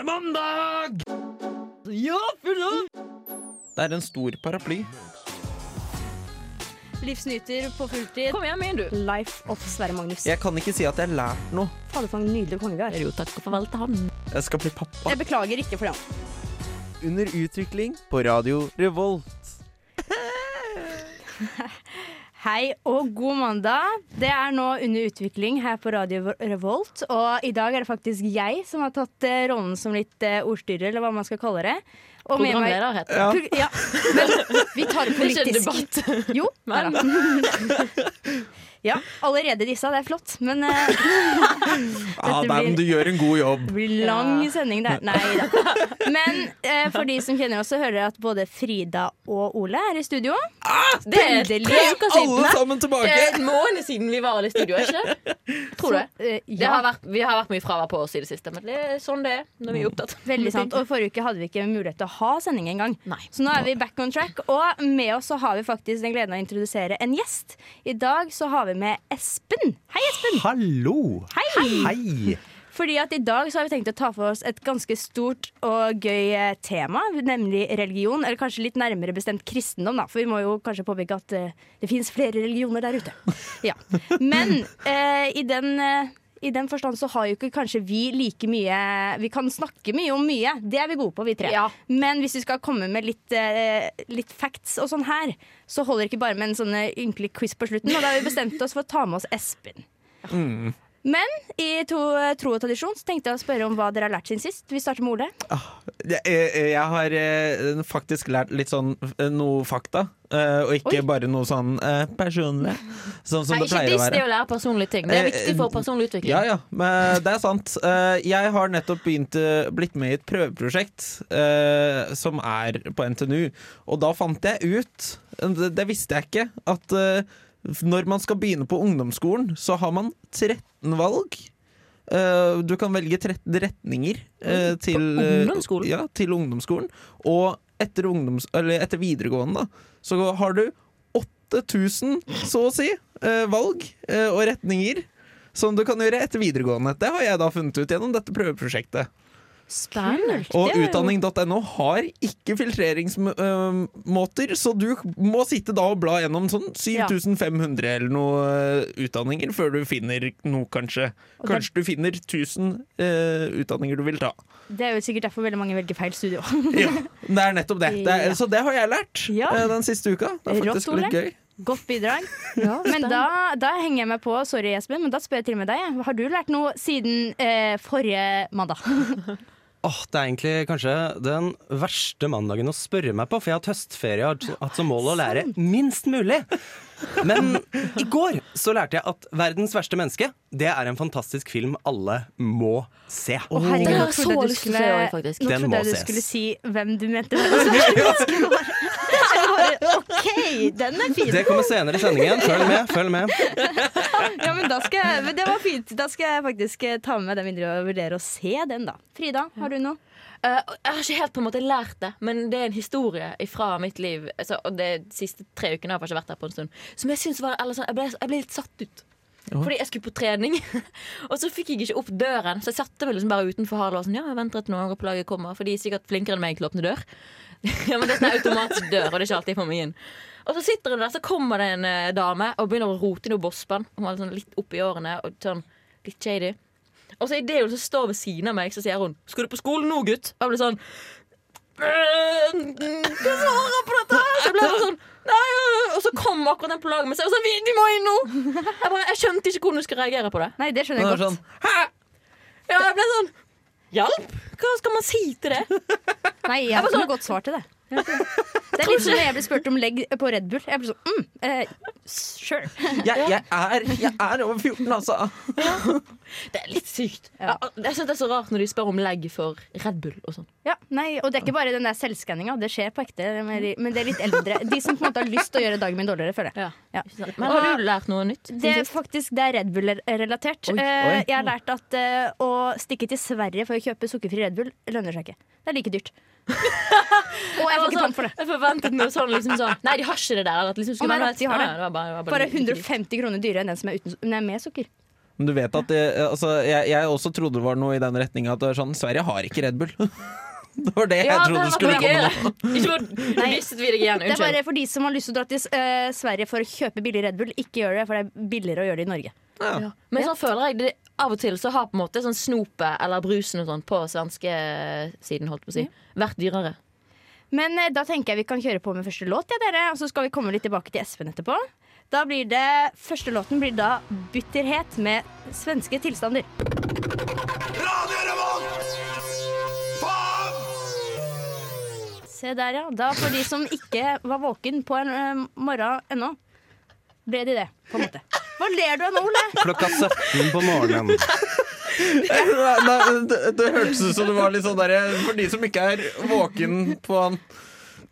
Det er mandag! Ja, fylla! Det er en stor paraply. Livsnyter på fulltid. Kom igjen, min, du. Life of Sverre Magnus. Jeg kan ikke si at jeg har lært noe. Fader, for en nydelig konge vi har. Jo, takk og farvel til han. Jeg skal bli pappa. Jeg beklager ikke for det. Under utvikling på Radio Revolt. Hei og god mandag. Det er nå under utvikling her på Radio Revolt. Og i dag er det faktisk jeg som har tatt eh, rollen som litt eh, ordstyrer, eller hva man skal kalle det. Og med Programleder heter det. Ja. Ja, men vi tar det Det er ikke en debatt. Jo, Men- neida. Ja, allerede disse. Det er flott. Men uh, Ja, men du gjør en god jobb. det blir lang Ja. sending der. Nei da. Men uh, for de som kjenner oss, så hører jeg at både Frida og Ole er i studio. Det er tre uker siden. Alle sammen tilbake! Det er en måned siden vi var i studio, ikke? Tror det. Så, eh, Det ja, har vært, vi har vært mye fravær på oss i det siste, men det er sånn det er når vi er opptatt. veldig sant. Og forrige uke hadde vi ikke mulighet til å ha sending engang. Så nå er vi back on track, og med oss så har vi faktisk den gleden av å introdusere en gjest. I dag så har vi med Espen. Hei, Espen! Hallo! Hei! Hei! Fordi at i dag så har vi tenkt å ta for oss et ganske stort og gøy eh, tema, nemlig religion. Eller kanskje litt nærmere bestemt kristendom, da. For vi må jo kanskje påpeke at eh, det finnes flere religioner der ute. Ja. Men eh, i den eh, i den forstand så har jo ikke kanskje vi like mye Vi kan snakke mye om mye. Det er vi gode på, vi tre. Ja. Men hvis vi skal komme med litt, eh, litt facts og sånn her, så holder det ikke bare med en sånn ynkelig quiz på slutten. Og da har vi bestemt oss for å ta med oss Espen. Men i to, tro og tradisjon så tenkte jeg å spørre om hva dere har lært siden sist. Vi starter med Ole. Jeg, jeg, jeg har eh, faktisk lært litt sånn eh, noe fakta, eh, og ikke Oi. bare noe sånn eh, personlig. Sånn som Nei, det ikke pleier å diss det å lære personlige ting. Det er Eh, viktig for personlig utvikling. Ja, ja, men det er sant. Eh, Jeg har nettopp begynt, eh, blitt med i et prøveprosjekt eh, som er på NTNU, og da fant jeg ut, det, visste jeg ikke, at eh, når man skal begynne på ungdomsskolen, så har man 13 valg. Uh, Du kan velge 13 retninger uh, til, eh, ungdomsskolen? Ja, til ungdomsskolen. Og etter, ungdoms, eller etter videregående, da, så har du 8000, så å si, uh, valg og retninger som du kan gjøre etter videregående. Det har jeg da funnet ut gjennom dette prøveprosjektet. Spennende. Og utdanning.no har ikke filtreringsmåter, så du må sitte da og bla gjennom sånn 7500 eller noe eh, utdanninger før du finner noe, kanskje. Kanskje du finner 1000 uh, utdanninger du vil ta. Det er jo sikkert derfor veldig mange velger feil studio. Ja, det er nettopp det. det er, så det har jeg lært Ja. eh, den siste uka. Det er Rått, faktisk Ole. litt gøy. Godt bidrag. Men da, da henger jeg meg på, sorry Espen, men da spør jeg til og med deg. Har du lært noe siden eh, forrige mandag? Åh, det er egentlig kanskje den verste mandagen å spørre meg på, for jeg har hatt høstferie og har hatt som mål å lære minst mulig. Men i går så lærte jeg at 'Verdens verste menneske' Det er en fantastisk film alle må se. Å, herregud, Den nå har jeg trodde så du lyst til å skulle, se Den faktisk. nå trodde må jeg du ses. skulle si hvem du mente. Bare, OK, den er fin! Det kommer senere i sendingen. Følg med. følg med Ja, men da skal jeg, men det var fint. Da skal jeg faktisk eh, ta med meg den videre og vurdere å se den, da. Frida, har du noe? Uh, jeg har ikke helt på en måte lært det, men det er en historie fra mitt liv. Altså, og de siste tre ukene har jeg ikke vært her på en stund. Som jeg syns var eller sånn, jeg, ble, jeg ble litt satt ut. Fordi jeg skulle på trening, og så fikk jeg ikke opp døren. Så jeg satte meg liksom bare utenfor Harald og sånn, ja, jeg venter til noen andre på laget kommer. For de er sikkert flinkere enn meg til å åpne dør. ja, men det er sånn automatisk dør, og det er ikke alltid jeg får meg inn. Og så sitter hun der, så kommer det en eh, dame og begynner å rote i noe bossband. Hun var sånn litt oppi årene og sånn litt shady. Og så idet hun står ved siden av meg, så sier hun 'Skal du på skolen nå, gutt?' Og jeg blir sånn «Øh, Hva svarer jeg på dette? her?» Så jeg ble bare sånn Nei, øh», Og så kom akkurat den på laget med seg Og sånn «Vi- 'Vi må inn nå!' Jeg, bare, jeg skjønte ikke hvordan hun skulle reagere på det. Nei, det skjønner jeg er godt. sånn, Ja, jeg ble sånn Hjelp! Hva skal man si til det? Nei, jeg har ikke noe godt svar til det. Det er litt som når jeg blir spurt om legg på Red Bull. Jeg blir sånn mm, eh, Sure. Jeg, jeg, er, jeg er over 14, altså. Det er litt sykt. Ja. Jeg, jeg synes det er så rart når de spør om legg for Red Bull og sånn. Ja, nei, Og det er ikke bare den der selvskanninga. Det skjer på ekte. Men det er litt eldre. De som på en måte har lyst til å gjøre dagen min dårligere, føler jeg. Ja. Men har du lært noe nytt? Det er faktisk det er Red Bull-relatert. Eh. Jeg har lært at eh, å stikke til Sverige for å kjøpe sukkerfri Red Bull lønner seg ikke. Det er like dyrt. Og jeg får ikke tom for det. Jeg forventet noe sånn, liksom sånn Nei, de har ikke det der. At liksom, oh, nei, de har det. Ja, det bare, det Bare 150 kroner dyrere enn den som er uten, nei, med sukker. Men du vet at det, altså, jeg, jeg også trodde det var noe i den retninga at sånn Sverige har ikke Red Bull. det var det jeg Ja, trodde det skulle var komme nå. det. Ikke for, mistet vi deg igjen. Det er Unnskyld. bare for de som har lyst til å dra til eh, Sverige for å kjøpe billig Red Bull. Ikke gjør det, for det er billigere å gjøre det i Norge. Ja. Men sånn føler jeg det, Av og til så har på en måte sånn snopet eller brusen og sånn på svenskesiden holdt på å si, vært dyrere. Men eh, da tenker jeg vi kan kjøre på med første låt, ja, dere. Og så skal vi komme litt tilbake til Espen etterpå. Da blir det, Første låten blir da 'Bitterhet' med svenske tilstander. Se der, ja. Da for de som ikke var våken på en uh, morgen ennå, ble de det, på en måte. Hva ler du av nå, Ole? Klokka 17 på morgenen. Nei, det, det hørtes ut som det var litt sånn derre For de som ikke er våken på en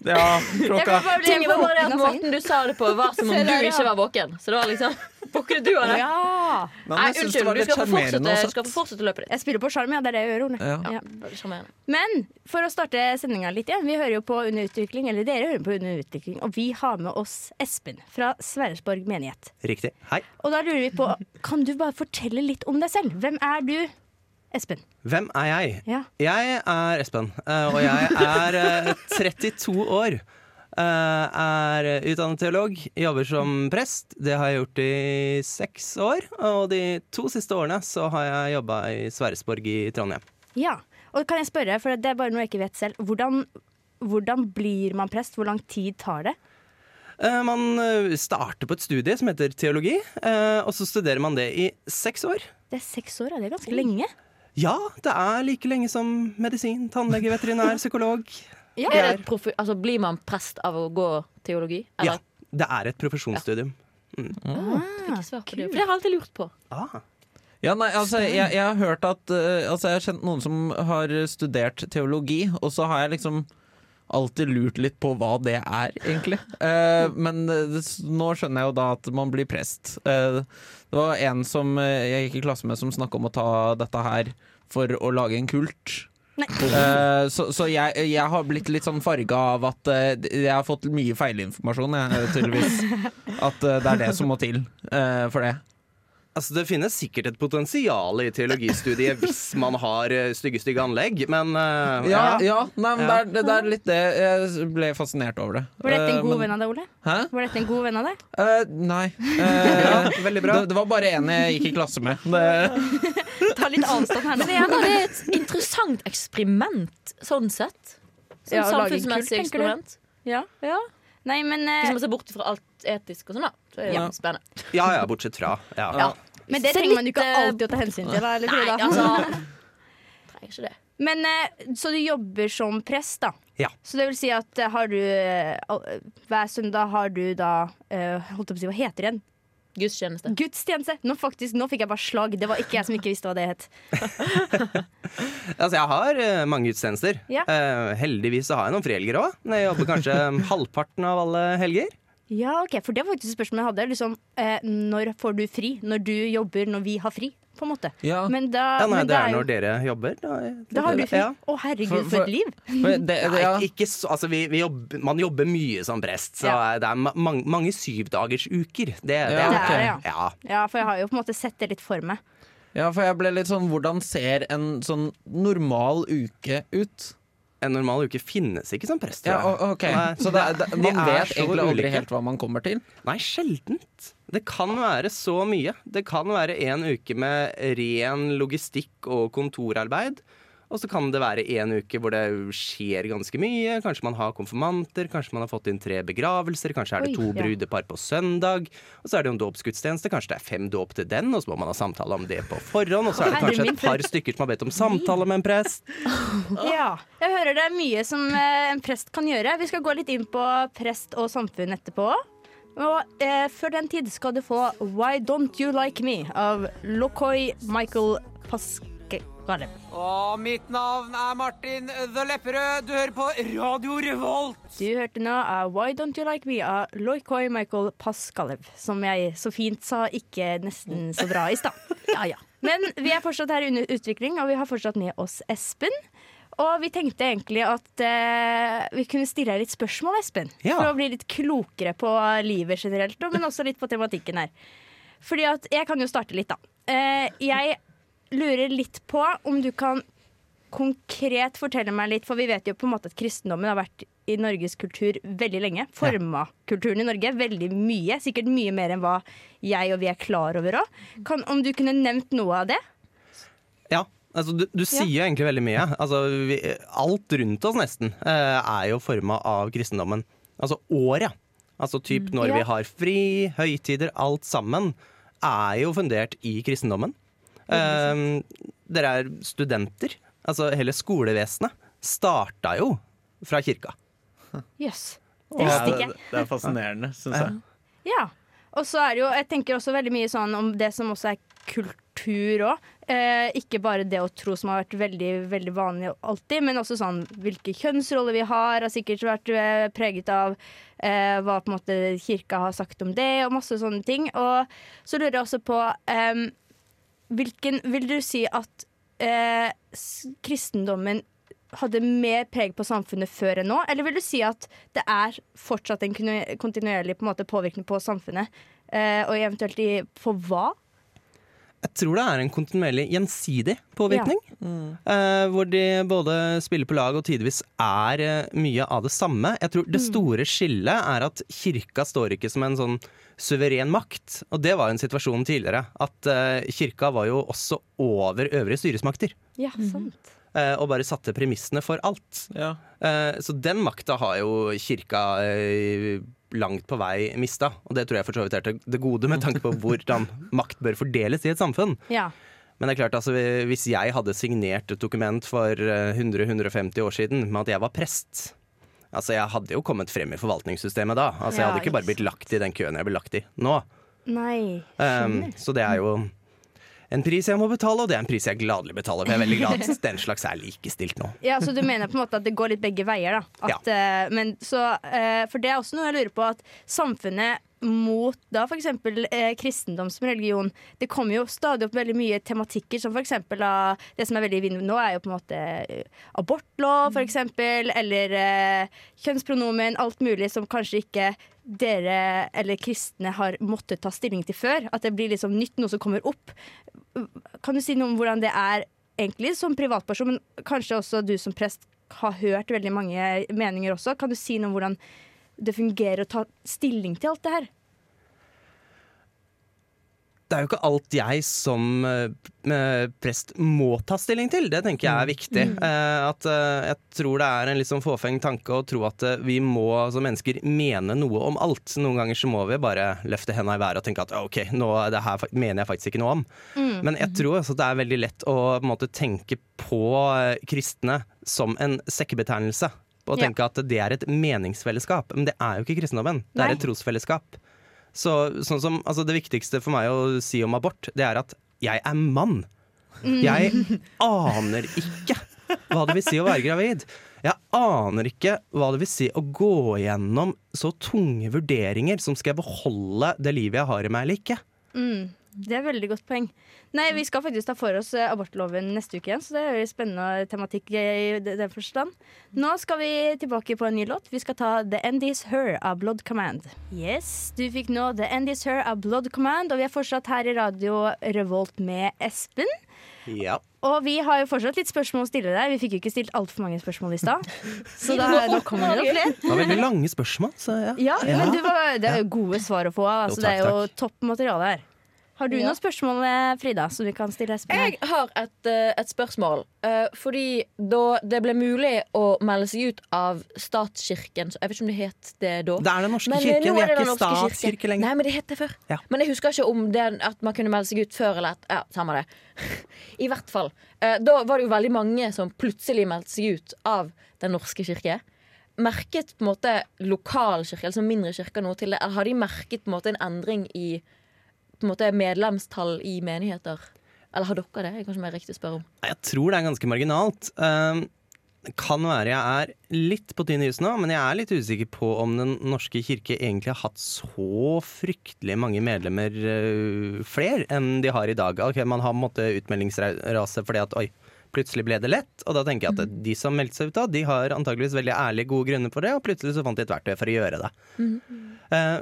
Ja, klokka Tingen var bare at. Måten du sa det på, var som om du ikke var våken. Så det var liksom Våkner du av det? Ja. Nei, Nei, jeg det unnskyld. Du skal få fortsette, skal få fortsette løpet ditt. Jeg spiller på sjarm, ja. Det er det jeg gjør, Ole. Ja. Ja. Men for å starte sendinga litt igjen, vi hører jo på Under utvikling, eller dere hører på Under utvikling, og vi har med oss Espen fra Sverresborg menighet. Riktig. Hei. Og da lurer vi på, kan du bare fortelle litt om deg selv? Hvem er du, Espen? Hvem er jeg? Ja. Jeg er Espen, eh, og jeg er eh, 32 år. Eh, Er utdannet teolog, jobber som prest. Det har jeg gjort i seks år. Og de to siste årene så har jeg jobba i Sverresborg i Trondheim. Ja. Og kan jeg spørre, for det er bare noe jeg ikke vet selv, hvordan, hvordan blir man prest? Hvor lang tid tar det? Eh, Man eh, starter på et studie som heter teologi, eh, og så studerer man det i seks år. Det er seks år, ja. Det er ganske lenge. Ja, det er like lenge som medisin, tannlege, veterinær, psykolog. Ja. Er det et altså, blir man prest av å gå teologi? Ja, det er et profesjonsstudium. Fikk ikke svar på det. For det har jeg alltid lurt på. Ah. Ja, nei, altså, jeg, jeg har hørt at uh, Altså, jeg har kjent noen som har studert teologi, og så har jeg liksom alltid lurt litt på hva det er, egentlig. Eh, men eh, det, nå skjønner jeg jo da at man blir prest. Eh, det var en som eh, jeg gikk i klasse med som snakka om å ta dette her for å lage en kult. Eh, så så jeg, jeg har blitt litt sånn farga av at eh, jeg har fått mye feilinformasjon, jeg, tydeligvis. At det er det som må til for det. Altså, det finnes sikkert et potensial i teologistudiet hvis man har eh, stygge, stygge anlegg, men uh, Ja, ja nei, men Ja. Det, er, det er litt det. Jeg ble fascinert over det. Var dette en Eh, god men- venn av deg, Ole? Hæ? Var dette en god venn av deg? Uh, nei. Uh, Ja, veldig bra. Det, det var bare en jeg gikk i klasse med. Det, Ta litt avstand her. Men det er, er et interessant eksperiment, sånn sett. Som Ja, samfunnsmessig eksperiment. Ja. Ja. Nei, men, Hvis man ser bort fra alt etisk og sånn, da. Så er det Ja. spennende. ja, ja, bortsett fra. Ja. Ja. Men det trenger man jo ikke eh, alltid å ta hensyn til. Da, eller, Nei, altså Trenger ikke det. Men eh, Så du jobber som prest, da. Ja. Så det vil si at eh, har du Hver søndag har du da eh, Holdt jeg på å si, hva heter det igjen? Gudstjeneste. Gudstjeneste! Nå, faktisk, nå fikk jeg bare slag. Det var ikke jeg som ikke visste hva det het. Altså, jeg har uh, mange gudstjenester. Ja. Uh, heldigvis så har jeg noen frihelger òg. Jeg jobber kanskje halvparten av alle helger. Ja, ok, For det var faktisk spørsmålet jeg hadde. Liksom, eh, når får du fri? Når du jobber, når vi har fri? På en måte. ja. Men da, Ja, nei, men det da er jo- når dere jobber. Da, Da har du fri. Ja. Å, herregud, For- for, for- et liv! For det, det, Nei, ikke altså vi, vi jobber, man jobber mye som prest, så Ja. det er ma mange, mange syvdagersuker. Det, det, Ja, er Det er det, ja. ja. Ja, for jeg har jo på en måte sett det litt for meg. ja, for jeg ble litt sånn Hvordan ser en sånn normal uke ut? En normal uke finnes ikke som prest. Ja, jeg. o- ok Nei, Så det, det, man de vet egentlig aldri ulike. helt hva man kommer til? Nei, sjeldent. Det kan være så mye. Det kan være en uke med ren logistikk og kontorarbeid. Og så kan det være en uke hvor det skjer ganske mye. Kanskje man har konfirmanter, kanskje man har fått inn tre begravelser, kanskje er det Oi, to ja. brudepar på søndag. Og så er det jo en dåpsgudstjeneste, kanskje det er fem dåp til den, og så må man ha samtale om det på forhånd. Og så er det kanskje et par stykker som har bedt om samtale med en prest. Ja, jeg hører det er mye som eh, en prest kan gjøre. Vi skal gå litt inn på prest og samfunn etterpå. Og eh, før den tid skal du få Why Don't You Like Me av Lokoi Michael Pascale. Og mitt navn er Martin The Lepperød. Du hører på Radio Revolt. Du hørte nå av Why Don't You Like Me av Loikoi Michael Pascalev. Som jeg så fint sa ikke nesten så bra i stad. Ja, ja. Men vi er fortsatt her under utvikling, og vi har fortsatt med oss Espen. Og vi tenkte egentlig at eh, vi kunne stille deg litt spørsmål, Espen. Ja. For å bli litt klokere på livet generelt, men også litt på tematikken her. Fordi at Jeg kan jo starte litt, da. eh, jeg lurer litt på om du kan konkret fortelle meg litt, for vi vet jo på en måte at kristendommen har vært i Norges kultur veldig lenge. Forma kulturen i Norge veldig mye. Sikkert mye mer enn hva jeg og vi er klar over òg. Om du kunne nevnt noe av det? Ja, altså du, du sier jo egentlig veldig mye. Altså, vi, alt rundt oss nesten eh, er jo forma av kristendommen. Altså året. Altså typ når Ja. vi har fri, høytider, alt sammen er jo fundert i kristendommen. Eh, dere er studenter. Altså hele skolevesenet starta jo fra kirka. Jøss. Det visste ikke jeg. det er fascinerende, syns jeg. Ja. Og så er det jo, jeg tenker også veldig mye sånn om det som også er kultur òg. Eh, ikke bare det å tro som har vært veldig veldig vanlig alltid, men også sånn hvilke kjønnsroller vi har, har sikkert vært eh, preget av eh, hva på en måte kirka har sagt om det, og masse sånne ting. Og så lurer jeg også på em, hvilken Vil du si at eh, kristendommen hadde mer preg på samfunnet før enn nå? Eller vil du si at det er fortsatt en kontinuerlig på en måte, påvirkning på samfunnet? Eh, og eventuelt i, på hva? Jeg tror det er en kontinuerlig gjensidig påvirkning. Eh, hvor de både spiller på lag og tidvis er uh, mye av det samme. Jeg tror Det store skillet er at kirka står ikke som en sånn suveren makt. Og det var jo en situasjon tidligere. At uh, kirka var jo også over øvrige styresmakter. Ja, sant. Eh, og bare satte premissene for alt. Ja. Eh, så den makta har jo kirka eh, langt på vei mista. Og det tror jeg for så vidt er til det gode, med tanke på hvordan makt bør fordeles i et samfunn. Ja. Men det er klart, altså, hvis jeg hadde signert et dokument for eh, 100-150 år siden med at jeg var prest Altså, Jeg hadde jo kommet frem i forvaltningssystemet da. Altså, Jeg hadde ikke bare blitt lagt i den køen jeg ble lagt i nå. Nei. Um, så det er jo en pris jeg må betale, og det er en pris jeg gladelig betaler. For jeg er veldig glad at den slags er likestilt nå. Ja, Så du mener på en måte at det går litt begge veier, da? At, ja. men, så, eh, for det er også noe jeg lurer på, at samfunnet mot da f.eks. Eh, kristendom som religion Det kommer jo stadig opp veldig mye tematikker som f.eks. Det som er veldig i vinden nå, er jo på en måte eh, abortlov, f.eks., eller eh, kjønnspronomen, alt mulig som kanskje ikke dere eller kristne har måttet ta stilling til før. At det blir liksom nytt, noe som kommer opp. Kan du si noe om hvordan det er egentlig som privatperson, men kanskje også du som prest har hørt veldig mange meninger også. Kan du si noe om hvordan det fungerer å ta stilling til alt det her? Det er jo ikke alt jeg som eh, prest må ta stilling til. Det tenker jeg er viktig. Eh, at eh, Jeg tror det er en litt sånn fåfeng tanke å tro at eh, vi må som mennesker mene noe om alt. Noen ganger så må vi bare løfte henda i været og tenke at OK, nå, det her mener jeg faktisk ikke noe om. Men jeg tror også det er veldig lett å på måte, tenke på eh, kristne som en sekkebetegnelse. Og Ja. tenke at det er et meningsfellesskap. Men det er jo ikke kristendommen. Det er et trosfellesskap. Så, sånn som, altså det viktigste for meg å si om abort, det er at jeg er mann. Jeg aner ikke hva det vil si å være gravid. Jeg aner ikke hva det vil si å gå gjennom så tunge vurderinger som skal beholde det livet jeg har i meg eller ikke. Mm, det er veldig godt poeng. Nei, Vi skal faktisk ta for oss eh, abortloven neste uke igjen, så det er jo spennende tematikk i den forstand. Nå skal vi tilbake på en ny låt. Vi skal ta The End Is Her av Blood Command. Yes, du fikk nå The End Is Her av Blood Command, og vi er fortsatt her i Radio Revolt med Espen. Ja. Og vi har jo fortsatt litt spørsmål å stille deg. Vi fikk jo ikke stilt altfor mange spørsmål i stad. Så da, da kommer det flere. Det var veldig lange spørsmål, så ja. Ja, men du var, det er jo gode svar å få. Altså, Jo, det er jo topp materiale her. Har du Ja. noen spørsmål, eh, Frida, som vi kan stille Espen? her? Jeg har et, eh, et spørsmål. Eh, fordi da det ble mulig å melde seg ut av statskirken så Jeg vet ikke om det het det da. Det er Den norske Men, kirken. Vi er ikke statskirke lenger. Nei, men det het det før. Ja. Men jeg husker ikke om det, at man kunne melde seg ut før eller et, Ja, samme det. I hvert fall. Eh, da var det jo veldig mange som plutselig meldte seg ut av Den norske kirke. Merket på en måte lokalkirke, altså mindre kirker noe til det? Eller har de merket på en måte en endring i på en måte medlemstall i menigheter? Eller har dere det? Kanskje mer riktig spørre om. Jeg tror det er ganske marginalt. Um, det kan være jeg er litt på tynn is nå, men jeg er litt usikker på om Den norske kirke egentlig har hatt så fryktelig mange medlemmer uh, flere enn de har i dag. Ok, Man har på en måte utmeldingsrase fordi at oi, plutselig ble det lett. Og da tenker jeg at de som meldte seg ut da, de har antageligvis veldig ærlige, gode grunner for det, og plutselig så fant de et verktøy for å gjøre det. Uh,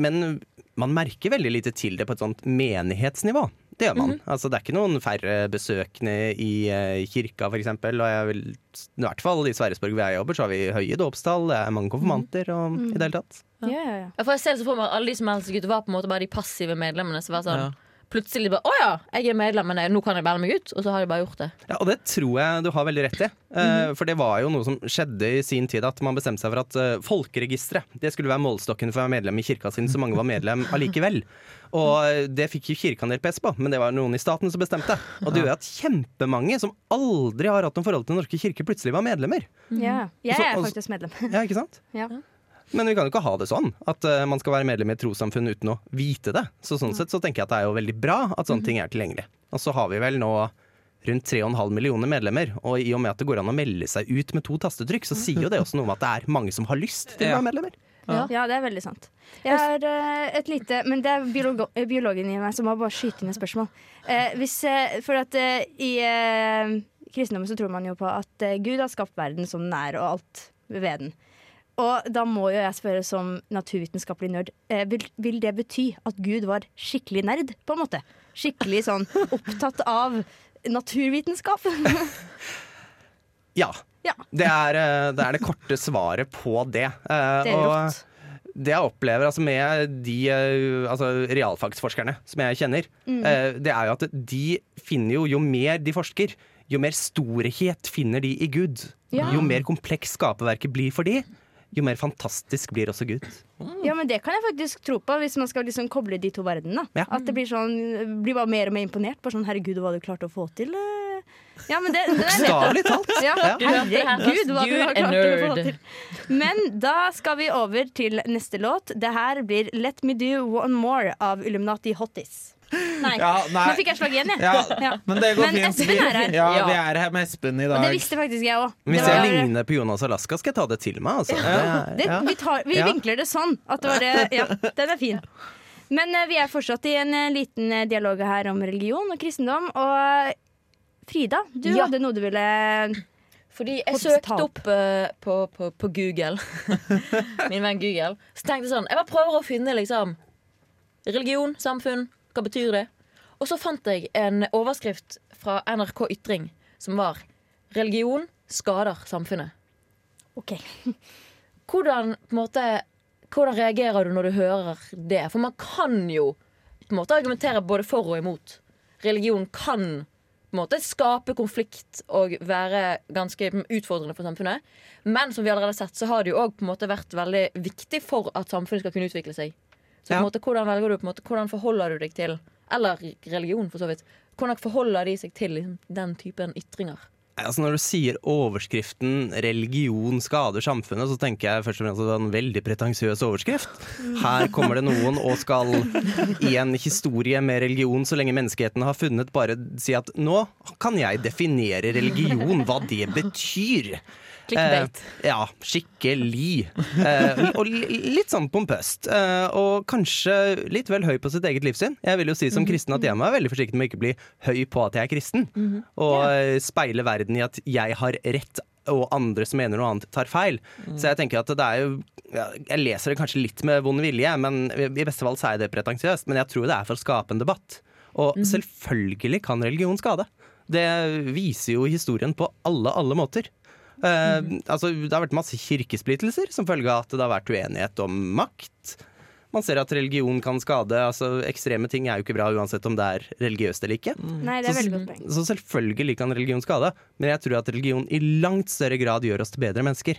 men man merker veldig lite til det på et sånt menighetsnivå. det gjør man. Mhm. Altså, det er ikke noen færre besøkende i eh, kirka, f.eks. Og vil, i hvert fall i Sverresborg hvor jeg jobber, så har vi høye dåpstall, det er mange konfirmanter og mm. i det hele tatt. Ja, ja, ja. Ja, For jeg ser så for meg at alle de som helst gutter var på en måte bare de passive medlemmene som var sånn Ja. Plutselig bare 'Å ja, jeg er medlem, men nå kan jeg melde meg ut.' Og så har de bare gjort det. Ja, og det tror jeg du har veldig rett i. Eh, For det var jo noe som skjedde i sin tid, at man bestemte seg for at uh, folkeregisteret det skulle være målestokken for å være medlem i kirka, sin, så mange var medlem allikevel. Og eh, det fikk jo kirka en del pes på, men det var noen i staten som bestemte. Og det gjør at kjempemange som aldri har hatt noe forhold til Den norske kirke, plutselig var medlemmer. ja. Jeg er faktisk medlem. Ja, ikke sant? Ja. Men vi kan jo ikke ha det sånn at uh, man skal være medlem i et trossamfunn uten å vite det. Så sånn sett så tenker jeg at det er jo veldig bra at sånne ting er tilgjengelig. Og så har vi vel nå rundt 3,5 millioner medlemmer, og i og med at det går an å melde seg ut med to tastetrykk, så sier jo det også noe om at det er mange som har lyst til å være medlemmer. Ja, det er veldig sant. Jeg har uh, et lite Men det er biologo eh, biologen i meg som må bare skyte inn et spørsmål. Uh, hvis, uh, for at eh, i eh, kristendommen så tror man jo på at eh, Gud har skapt verden som den er, og alt ved den. Og da må jo jeg spørre som naturvitenskapelig nerd, eh, vil, vil det bety at Gud var skikkelig nerd, på en måte? Skikkelig sånn opptatt av naturvitenskap? Ja. Ja. Det, er, eh, det er det korte svaret på det. Eh, Det er rått. det jeg opplever altså med de altså realfagsforskerne som jeg kjenner, Mm. eh, det er jo at de finner jo Jo mer de forsker, jo mer storhet finner de i Gud. Ja. Jo mer kompleks skaperverket blir for de, jo mer fantastisk blir også Gud. Ja, men det kan jeg faktisk tro på, hvis man skal liksom koble de to verdenene. Ja. At det blir sånn Blir bare mer og mer imponert. Bare sånn herregud, hva du klarte å få til. eh. Ja, men det, det er Bokstavelig talt. ja. Herregud, hva du har klart å få til. Men da skal vi over til neste låt. Det her blir Let Me Do One More av Illuminati Hottis. Nei, Ja, nei. nå fikk jeg slag igjen, jeg. Ja, Ja. men det går Men fint. Espen er her. Ja, vi er her med Espen i Og det visste faktisk jeg òg. Hvis jeg ligner på Jonas Alaska, skal jeg ta det til meg. Altså. Det Det, vi tar, vi Ja. vinkler det sånn. At det var ja, den er fin. Men eh, vi er fortsatt i en eh, liten eh, dialog her om religion og kristendom. Og Frida, du Ja. hadde noe du ville Fordi jeg søkte opp uh, på, på, på Google, min venn Google, så tenkte jeg sånn Jeg bare prøver å finne liksom religion, samfunn, hva betyr det? Og så fant jeg en overskrift fra NRK Ytring som var 'Religion skader samfunnet'. OK. Hvordan, på måte, hvordan reagerer du når du hører det? For man kan jo på en måte argumentere både for og imot. Religion kan på en måte skape konflikt og være ganske utfordrende for samfunnet. Men som vi allerede har sett, så har det jo òg vært veldig viktig for at samfunnet skal kunne utvikle seg. Så på Ja. måte, hvordan velger du på en måte, hvordan forholder du deg til Eller religion, for så vidt. Hvordan forholder de seg til liksom, den typen ytringer? Altså Når du sier overskriften 'religion skader samfunnet', så tenker jeg først og fremst at det er en veldig pretensiøs overskrift. Her kommer det noen og skal i en historie med religion så lenge menneskeheten har funnet, bare si at nå kan jeg definere religion, hva det betyr. Clickbait. Eh, ja, skikkelig. Eh, og litt sånn pompøst. Eh, og kanskje litt vel høy på sitt eget livssyn. Jeg vil jo si som kristen at jeg må være veldig forsiktig med å ikke bli høy på at jeg er kristen. Og yeah. speile verden i at jeg har rett og andre som mener noe annet, tar feil. Så jeg tenker at det er jo Jeg leser det kanskje litt med vond vilje, men i beste fall sier jeg det pretensiøst. Men jeg tror det er for å skape en debatt. Og selvfølgelig kan religion skade. Det viser jo historien på alle, alle måter. Eh, altså, det har vært masse kirkesplittelser som følge av at det har vært uenighet om makt. Man ser at religion kan skade. altså Ekstreme ting er jo ikke bra uansett om det er religiøst eller ikke. Nei, det er Så- veldig godt. Så selvfølgelig kan religion skade, men jeg tror at religion i langt større grad gjør oss til bedre mennesker.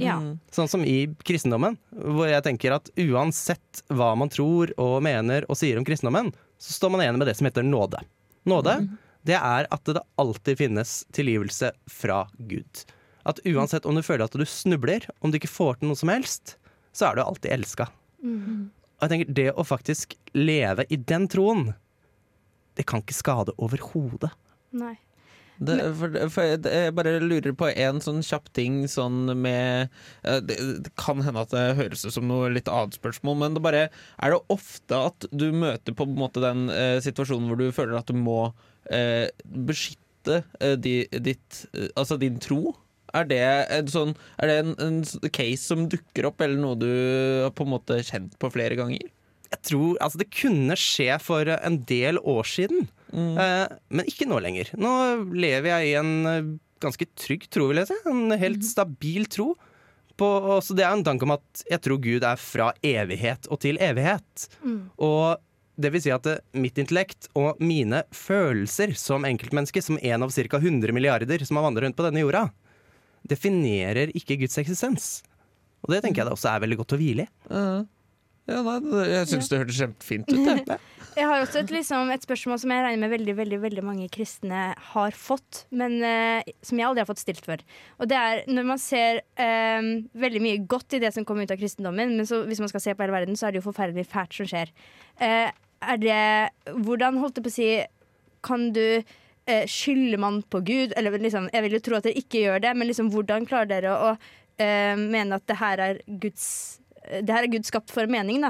Ja. Sånn som i kristendommen, hvor jeg tenker at uansett hva man tror og mener og sier om kristendommen, så står man igjen med det som heter nåde. Nåde, det er at det alltid finnes tilgivelse fra Gud. At uansett om du føler at du snubler, om du ikke får til noe som helst, så er du alltid elska. Og jeg tenker det å faktisk leve i den troen, det kan ikke skade overhodet. Nei. Det, for, for jeg, jeg bare lurer på en sånn kjapp ting sånn med eh, det, det kan hende at det høres ut som noe litt annet spørsmål, men det bare Er det ofte at du møter på en måte den eh, situasjonen hvor du føler at du må eh, beskytte eh, di, ditt eh, Altså din tro? Er det, en sånn, er det en, en case som dukker opp, eller noe du har på en måte kjent på flere ganger? jeg tror Altså, det kunne skje for en del år siden, eh, men ikke nå lenger. Nå lever jeg i en eh, ganske trygg tro, vil jeg si. En helt stabil tro. På, så det er en tanke om at jeg tror Gud er fra evighet og til evighet. Og det vil si at eh, mitt intellekt og mine følelser som enkeltmenneske, som en av ca. 100 milliarder som har vandret rundt på denne jorda, definerer ikke Guds eksistens. Og det tenker jeg det også er veldig godt å hvile i. Ja, nei, jeg syns det hørtes kjempefint ut. Jeg. Jeg har også et, liksom, et spørsmål som jeg regner med veldig veldig, veldig mange kristne har fått, men uh, som jeg aldri har fått stilt før. Og det er når man ser um, veldig mye godt i det som kommer ut av kristendommen, men så, hvis man skal se på hele verden, så er det jo forferdelig fælt som skjer. Uh, er det Hvordan, holdt jeg på å si, kan du Skylder man på Gud? Eller liksom, jeg vil jo tro at dere ikke gjør det, men liksom, hvordan klarer dere å eh, mene at det her er Guds det her er Gud skapt for mening, da.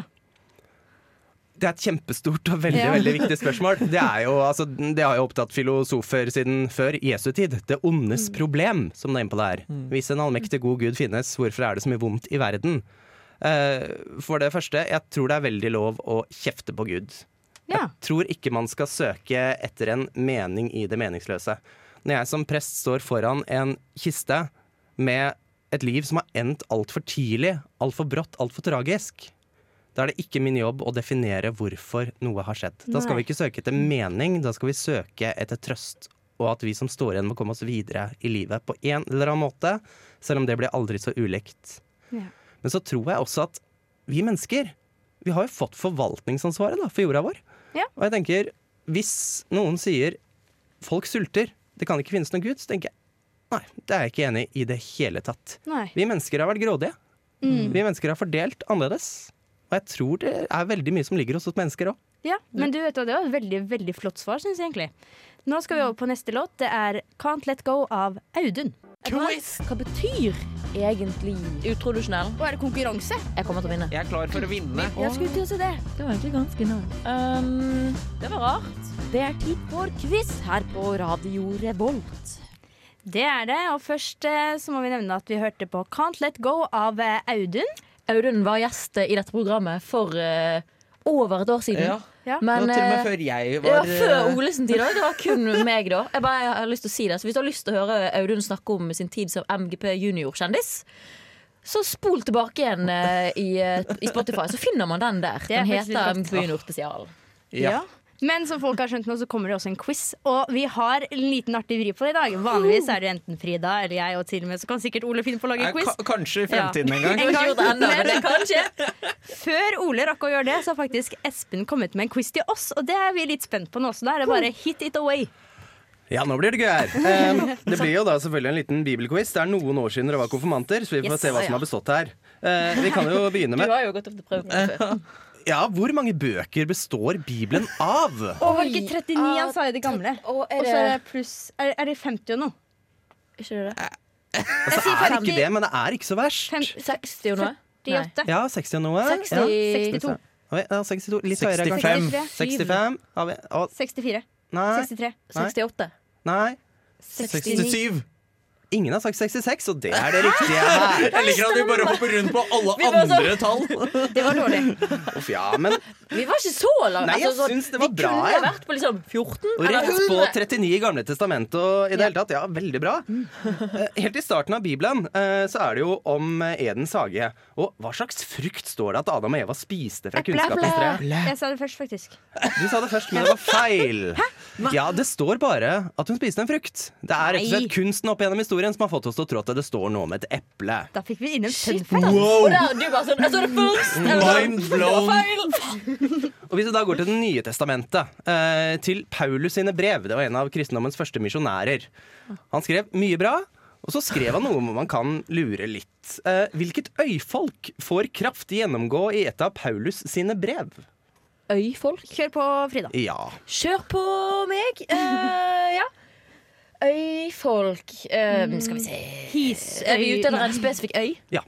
Det er et kjempestort og veldig Ja. veldig viktig spørsmål. Det, er jo, altså, det har jo opptatt filosofer siden før Jesu tid. Det ondes problem, som det er inne på det her. Hvis en allmektig god Gud finnes, hvorfor er det så mye vondt i verden? Eh, for det første, jeg tror det er veldig lov å kjefte på Gud. Jeg tror ikke man skal søke etter en mening i det meningsløse. Når jeg som prest står foran en kiste med et liv som har endt altfor tidlig, altfor brått, altfor tragisk, da er det ikke min jobb å definere hvorfor noe har skjedd. Da skal vi ikke søke etter mening, da skal vi søke etter trøst. Og at vi som står igjen må komme oss videre i livet på en eller annen måte, selv om det blir aldri så ulikt. Ja. Men så tror jeg også at vi mennesker, vi har jo fått forvaltningsansvaret da, for jorda vår. Ja. Og jeg tenker, hvis noen sier folk sulter, det kan ikke finnes noen gud, så tenker jeg nei, det er jeg ikke enig i i det hele tatt. Nei. Vi mennesker har vært grådige. Mm. Vi mennesker har fordelt annerledes. Og jeg tror det er veldig mye som ligger hos oss mennesker òg. Ja, men du vet hva, det var et veldig, veldig flott svar, syns jeg egentlig. Nå skal vi over på neste låt. Det er Can't Let Go av Audun. Hva betyr egentlig utrodusjonell? Og er det konkurranse? Jeg kommer til å vinne. Jeg er klar for å vinne. Jeg skulle til å si det. Det var egentlig ganske nice. Um, det var rart. Det er tid for quiz her på Radio Revolt. Det er det. Og først eh, så må vi nevne at vi hørte på Can't Let Go av eh, Audun. Audun var gjest i dette programmet for eh, over et år siden. Ja. Ja. Men, til og med eh, før jeg var Ja, før eh, Olesen tid òg. Det var kun meg da. Jeg, bare, jeg har lyst til å si det Så Hvis du har lyst til å høre Audun snakke om sin tid som MGP junior-kjendis, så spol tilbake igjen eh, i, i Spotify, så finner man den der. Er Den heter. MGP Junior Spesial. ja. Men som folk har skjønt nå, så kommer det også en quiz. Og vi har en liten artig vri på det i dag. Vanligvis er det enten Frida eller jeg, og til og med så kan sikkert Ole finne på å lage en quiz. K Kanskje i fremtiden en gang. En ikke gjort det ennå, men kanskje. Før Ole rakk å gjøre det, så har faktisk Espen kommet med en quiz til oss. Og det er vi litt spent på nå, så da er det bare hit it away. Ja, nå blir det gøy her. Um, det blir jo da selvfølgelig en liten bibelquiz. Det er noen år siden dere var konfirmanter, så vi får Yes. se hva som har bestått her. Uh, vi kan jo begynne med Du har jo gått opp til prøve før. Ja, hvor mange bøker består Bibelen av? Og var ikke 39 han sa i det gamle? Og er så er det pluss Er, er det 50 og noe? ikke det? det? Altså, sier det er ikke det, men det er ikke så verst. 60 og noe? 48? Ja, 60 og noe. 60, Ja. 62. Oi, Ja, 62. Litt høyere, kanskje. 65. 65. Har vi Å, 64. Nei. 63. 68. Nei. 69. 67. Ingen har sagt 66, og det er det riktige her. Jeg liker at vi bare hopper rundt på alle Vi andre tall. Det var dårlig. Uff, ja, men Vi var ikke så langt. Nei, jeg altså, syns det var vi bra, kunne jeg. vært på liksom 14 Og rett på 39 i Gamle testamentet og i det hele tatt. Ja, veldig bra. Eh, Helt i starten av Bibelen eh, så er det jo om eh, Edens hage. Og hva slags frukt står det at Adam og Eva spiste fra kunnskapens tre? Jeg sa det først, faktisk. Du sa det først, men det var feil. Ja, det står bare at hun spiste en frukt. Det er rett og slett kunsten opp gjennom historien som har fått oss til å tro at det står noe om et eple. Da fikk vi inn en fun fact. Og der, du bare sånn Jeg så det først! Mind blown. Og hvis vi da går til Det nye testamentet, eh, til Paulus sine brev, det var en av kristendommens første misjonærer. Han skrev mye bra, og så skrev han noe om man kan lure litt. Eh, hvilket øyfolk får kraftig gjennomgå i et av Paulus sine brev? Øyfolk. Kjør på, Frida. Ja. Kjør på meg. Eh, ja. Øyfolk eh, Skal vi se Hisøy. Er vi ute etter en spesifikk øy? Ja.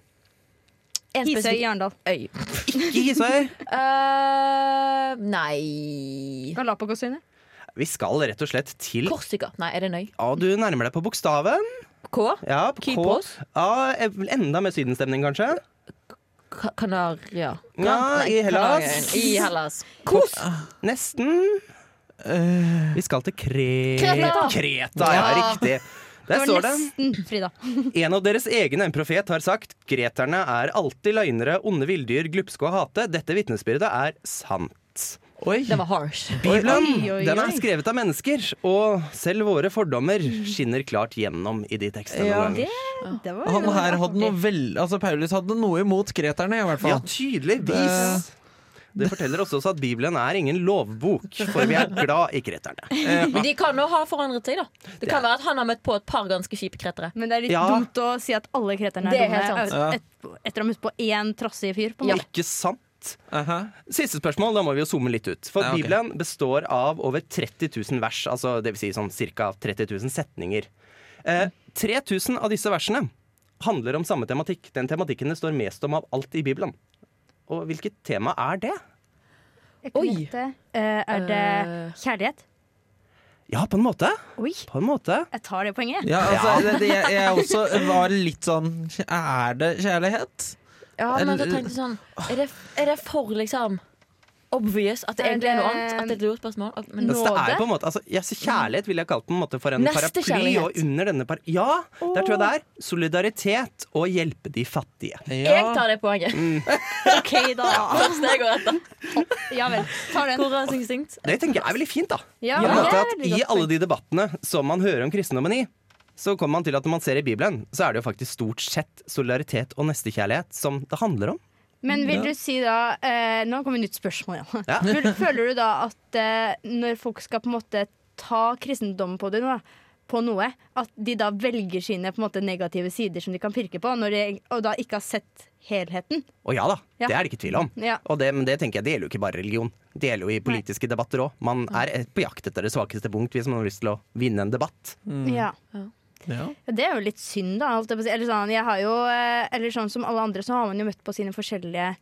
En Hisøy Arendal. øy. Ikke Hisøy. uh, nei Galapagosøyene. Vi skal rett og slett til Korsika. Nei, er det en øy? Ja, du nærmer deg på bokstaven. K? Ja, på K. Kypros? Ja, enda mer sydenstemning, kanskje. K Kanaria. Ja, Nei, i Hellas. Kanarien. I Hellas. Kos! Nesten. Vi skal til Kre... Kreta. Kreta, ja, riktig. Det Der står det nesten, Frida. En av deres egne, en profet, har sagt Greterne er alltid løgnere, onde villdyr, glupske og hate. Dette vitnesbyrdet er sant. Oi. Det var harsh. Bibelen Oi, oi, oi. den er skrevet av mennesker, og selv våre fordommer skinner klart gjennom i de tekstene. Ja. Det, det var Han her hadde noe vel, altså Paulus hadde noe imot greterne, i hvert Ja, fall. tydeligvis. Det forteller også at Bibelen er ingen lovbok, for vi er glad i kreterne. Men de kan jo ha forandret seg, da. Det kan være at han har møtt på et par ganske kjipe kretere. Men det er litt Ja. dumt å si at alle kreterne er er dumme sant. et- etter å ha møtt på én trassig fyr. På ja. Ikke sant? Aha. Siste spørsmål, da må vi jo zoome litt ut. For Ja, okay. Bibelen består av over 30 000 vers, altså det vil si sånn ca. 30 000 setninger. Eh, 3000 av disse versene handler om samme tematikk. Den tematikken det står mest om av alt i Bibelen. Og hvilket tema er det? Oi. Eh, er det Eh. kjærlighet? Ja, på en måte. Oi, På en måte. jeg tar det poenget. Ja, altså, det, det, jeg, jeg også var litt sånn Er det kjærlighet? Ja, men jeg tenkte sånn Er det, er det for liksom obvious at det Er egentlig er noe annet? At det er et lurt spørsmål. Men, Altså, det er på en måte, altså, ja, så kjærlighet ville jeg kalt på en måte for en paraply. Kjærlighet. Og under denne par Ja, der tror jeg det er. Solidaritet og hjelpe de fattige. jeg tar det poenget. OK, da. Første jeg går etter. Ja vel. Tar den. Konkurranseinstinkt. Det tenker jeg er veldig fint, da. Ja, I, måte at I alle de debattene som man hører om kristendommen i, så kommer man til at når man ser i Bibelen, så er det jo faktisk stort sett solidaritet og nestekjærlighet som det handler om. Men vil du si da eh, Nå kommer nytt spørsmål igjen. Ja. Føl- Føler du da at eh, når folk skal på en måte ta kristendommen på det nå, på noe, at de da velger sine på en måte negative sider som de kan pirke på, når de, og da ikke har sett helheten? Å ja da, Ja. det er det ikke tvil om. Ja. Og det, men det tenker jeg, det gjelder jo ikke bare religion. Det gjelder jo i politiske debatter òg. Man er eh, på jakt etter det svakeste punkt hvis man har lyst til å vinne en debatt. Ja. Ja. Ja, Det er jo litt synd, da. Eller, sånn, jo, eh, eller sånn som alle andre, så har man jo møtt på sine forskjellige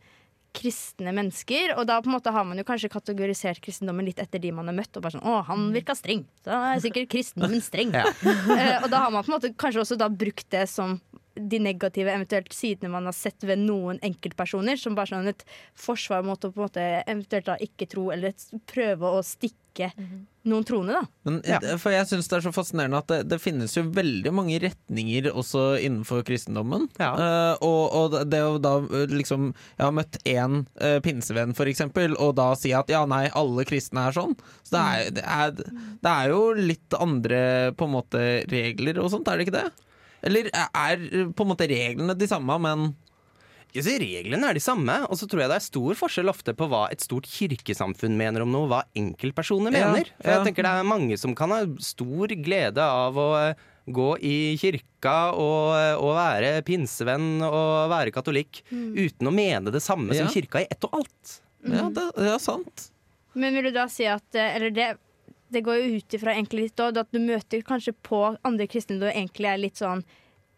kristne mennesker. Og da på en måte har man jo kanskje kategorisert kristendommen litt etter de man har møtt. Og bare sånn, å, han virka streng, så er sikkert kristendommen streng. Ja. uh, og da har man på en måte kanskje også da brukt det som de negative eventuelt sidene man har sett ved noen enkeltpersoner, som bare sånn et forsvar mot å på en måte eventuelt da ikke tro, eller et, prøve å stikke noen troende, da. Men, Ja. For jeg syns det er så fascinerende at det, det finnes jo veldig mange retninger også innenfor kristendommen. Ja. Uh, og, og det å da eh, liksom Jeg har møtt én uh, pinsevenn, for eksempel, og da si at ja, nei, alle kristne er sånn. Så det er, det er, det er jo litt andre på en måte regler og sånt, er det ikke det? Eller er på en måte reglene de samme, men Jeg sier Reglene er de samme, og så tror jeg det er stor forskjell ofte på hva et stort kirkesamfunn mener om noe, hva enkeltpersoner Ja, mener. For ja. jeg tenker Det er mange som kan ha stor glede av å eh, gå i kirka og, eh, og være pinsevenn og være katolikk uten å mene det samme Ja. som kirka i ett og alt. ja, det, det er sant. Men vil du da si at eh, Eller det, det går jo ut ifra egentlig litt òg, at du møter kanskje på andre kristne du egentlig er litt sånn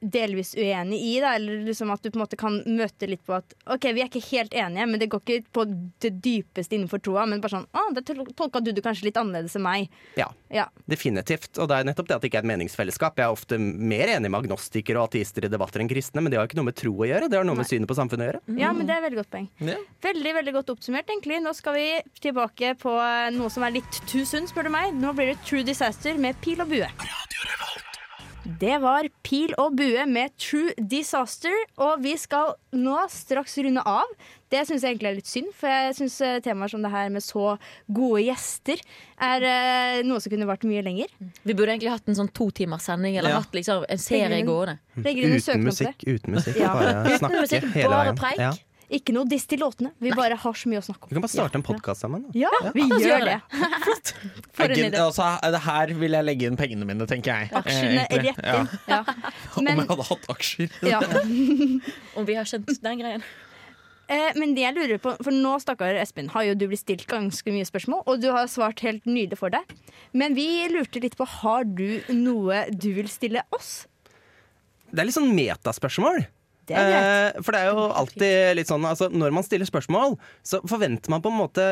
delvis uenig i, da, eller liksom at du på en måte kan møte litt på at OK, vi er ikke helt enige, men det går ikke på det dypeste innenfor troa, men bare sånn Å, det tol- tolka du det kanskje litt annerledes enn meg. Ja, Ja. definitivt. Og det er nettopp det at det ikke er et meningsfellesskap. Jeg er ofte mer enig med agnostikere og ateister i debatter enn kristne, men det har ikke noe med tro å gjøre. Det har noe med synet på samfunnet å gjøre. ja, men det er veldig godt poeng. Ja. Veldig veldig godt oppsummert, egentlig. Nå skal vi tilbake på eh, noe som er litt too soon, spør du meg. Nå blir det True Disaster med pil og bue. Det var Pil og bue med True Disaster, og vi skal nå straks runde av. Det syns jeg egentlig er litt synd, for jeg syns temaer som det her med så gode gjester er uh, noe som kunne vart mye lenger. Vi burde egentlig hatt en sånn to timers sending, eller Ja. hatt liksom en serie gående. Uten musikk, uten musikk. Ja. Bare Uten snakke musikk, hele bare preik. Ja. Ikke noe diss til låtene. Vi bare har så mye å snakke om. Vi kan bare starte en podkast sammen. Da. Ja, vi gjør det. det. For en idé. altså, det her vil jeg legge inn pengene mine, tenker jeg. Aksjene Eh, rett inn. Ja. Om Men, jeg hadde hatt aksjer. ja. Om vi har skjønt den greien. Eh, men det jeg lurer på, for nå stakkar Espen, har jo du blitt stilt ganske mye spørsmål, og du har svart helt nydelig for deg. Men vi lurte litt på, har du noe du vil stille oss? Det er litt sånn metaspørsmål. Det er greit. Eh, for det er jo alltid litt sånn altså, Når man stiller spørsmål, så forventer man på en måte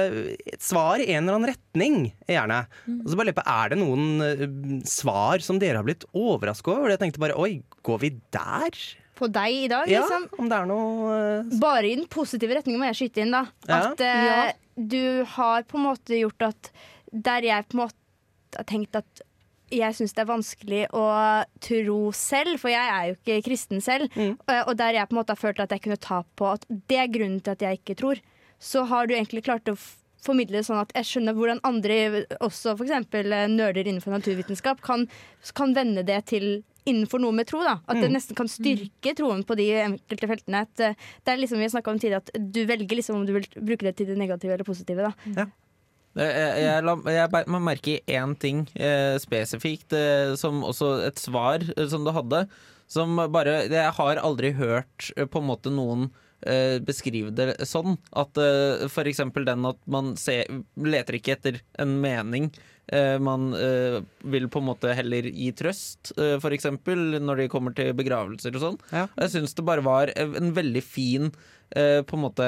et svar i en eller annen retning, gjerne. Mm. Og så bare lurer på, Er det noen eh, svar som dere har blitt overraska over? Jeg tenkte bare oi, går vi der? På deg i dag, Ja, liksom. om det er noe Uh... Bare i den positive retningen må jeg skyte inn, da. Ja. At uh, Ja. du har på en måte gjort at Der jeg på en måte har tenkt at jeg syns det er vanskelig å tro selv, for jeg er jo ikke kristen selv. Mm. eh, Og der jeg på en måte har følt at jeg kunne ta på at det er grunnen til at jeg ikke tror, så har du egentlig klart å formidle sånn at jeg skjønner hvordan andre, også f.eks. nerder innenfor naturvitenskap, kan, kan vende det til innenfor noe med tro. da At det nesten kan styrke troen på de enkelte feltene. At, eh, det er liksom vi har snakket om tidligere, at du velger liksom om du vil bruke det til det negative eller positive. da Det- Jeg, jeg, la, jeg beit meg merke i én ting eh, spesifikt, eh, som også et svar eh, som du hadde. Som bare Jeg har aldri hørt eh, på en måte noen eh, beskrive det sånn. At eh, eksempel den at man ser, leter ikke etter en mening. Eh, man vil på en måte heller gi trøst, eh, eksempel når de kommer til begravelser og sånn. Ja. Jeg syns det bare var en veldig fin på en måte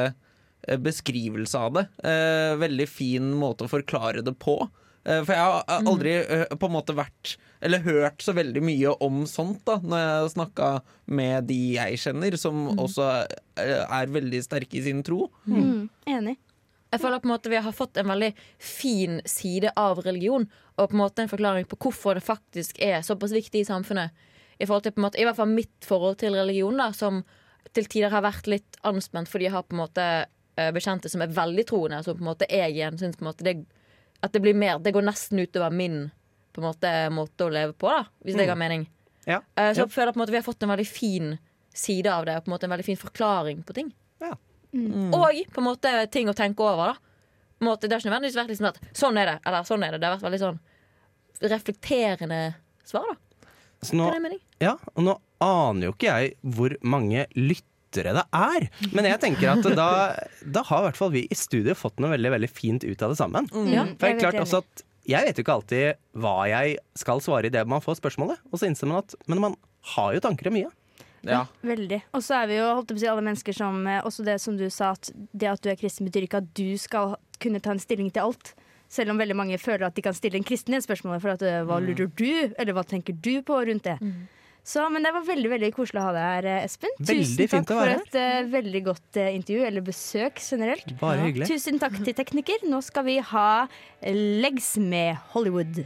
beskrivelse av det. Eh, veldig fin måte å forklare det på. Eh, for jeg har Mm. aldri eh, på en måte vært Eller hørt så veldig mye om sånt da når jeg har snakka med de jeg kjenner, som Mm. også eh, er veldig sterke i sin tro. Mm, enig. Jeg føler på en måte Vi har fått en veldig fin side av religion, og på en måte en forklaring på hvorfor det faktisk er såpass viktig i samfunnet. I, forhold til, på en måte, I hvert fall mitt forhold til religion, da, som til tider har vært litt anspent fordi jeg har på en måte eh, bekjente som er veldig troende, som på en måte jeg igjen syns det, at det blir mer Det går nesten utover min på en måte, måte å leve på, da, hvis det har mening. Ja. Uh, så Ja. jeg føler på en måte vi har fått en veldig fin side av det, og på en måte en veldig fin forklaring på ting. Ja. Og på en måte ting å tenke over. da på en måte, Det har ikke nødvendigvis vært liksom at sånn er det, eller sånn er det. Det har vært veldig sånn reflekterende svar, da. Så nå, ja, og nå aner jo ikke jeg hvor mange lyttere det er. Men jeg tenker at da, da har i hvert fall vi i studio fått noe veldig veldig fint ut av det sammen. Ja. For det er Jeg klart også at jeg vet jo ikke alltid hva jeg skal svare i det man får spørsmålet. Og så innser man at Men man har jo tanker om mye. Ja. Veldig. Og så er vi jo holdt på å si, alle mennesker som eh, Også det som du sa, at det at du er kristen, betyr ikke at du skal kunne ta en stilling til alt. Selv om veldig mange føler at de kan stille en kristen i spørsmålet for at eh, hva lurer du, eller hva tenker du på rundt det. Så, men det var veldig veldig koselig å ha deg her, eh, Espen. Veldig Tusen takk for et uh, veldig godt uh, intervju, eller besøk generelt. Bare hyggelig. Tusen takk til tekniker. Nå skal vi ha Legs med Hollywood.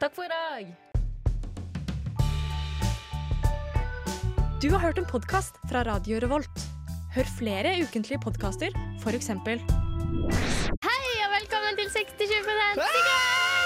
Takk for i dag. Du har hørt en podkast fra Radio Revolt. Hør flere ukentlige podkaster, f.eks. Hei og velkommen til 60-20 sikkert!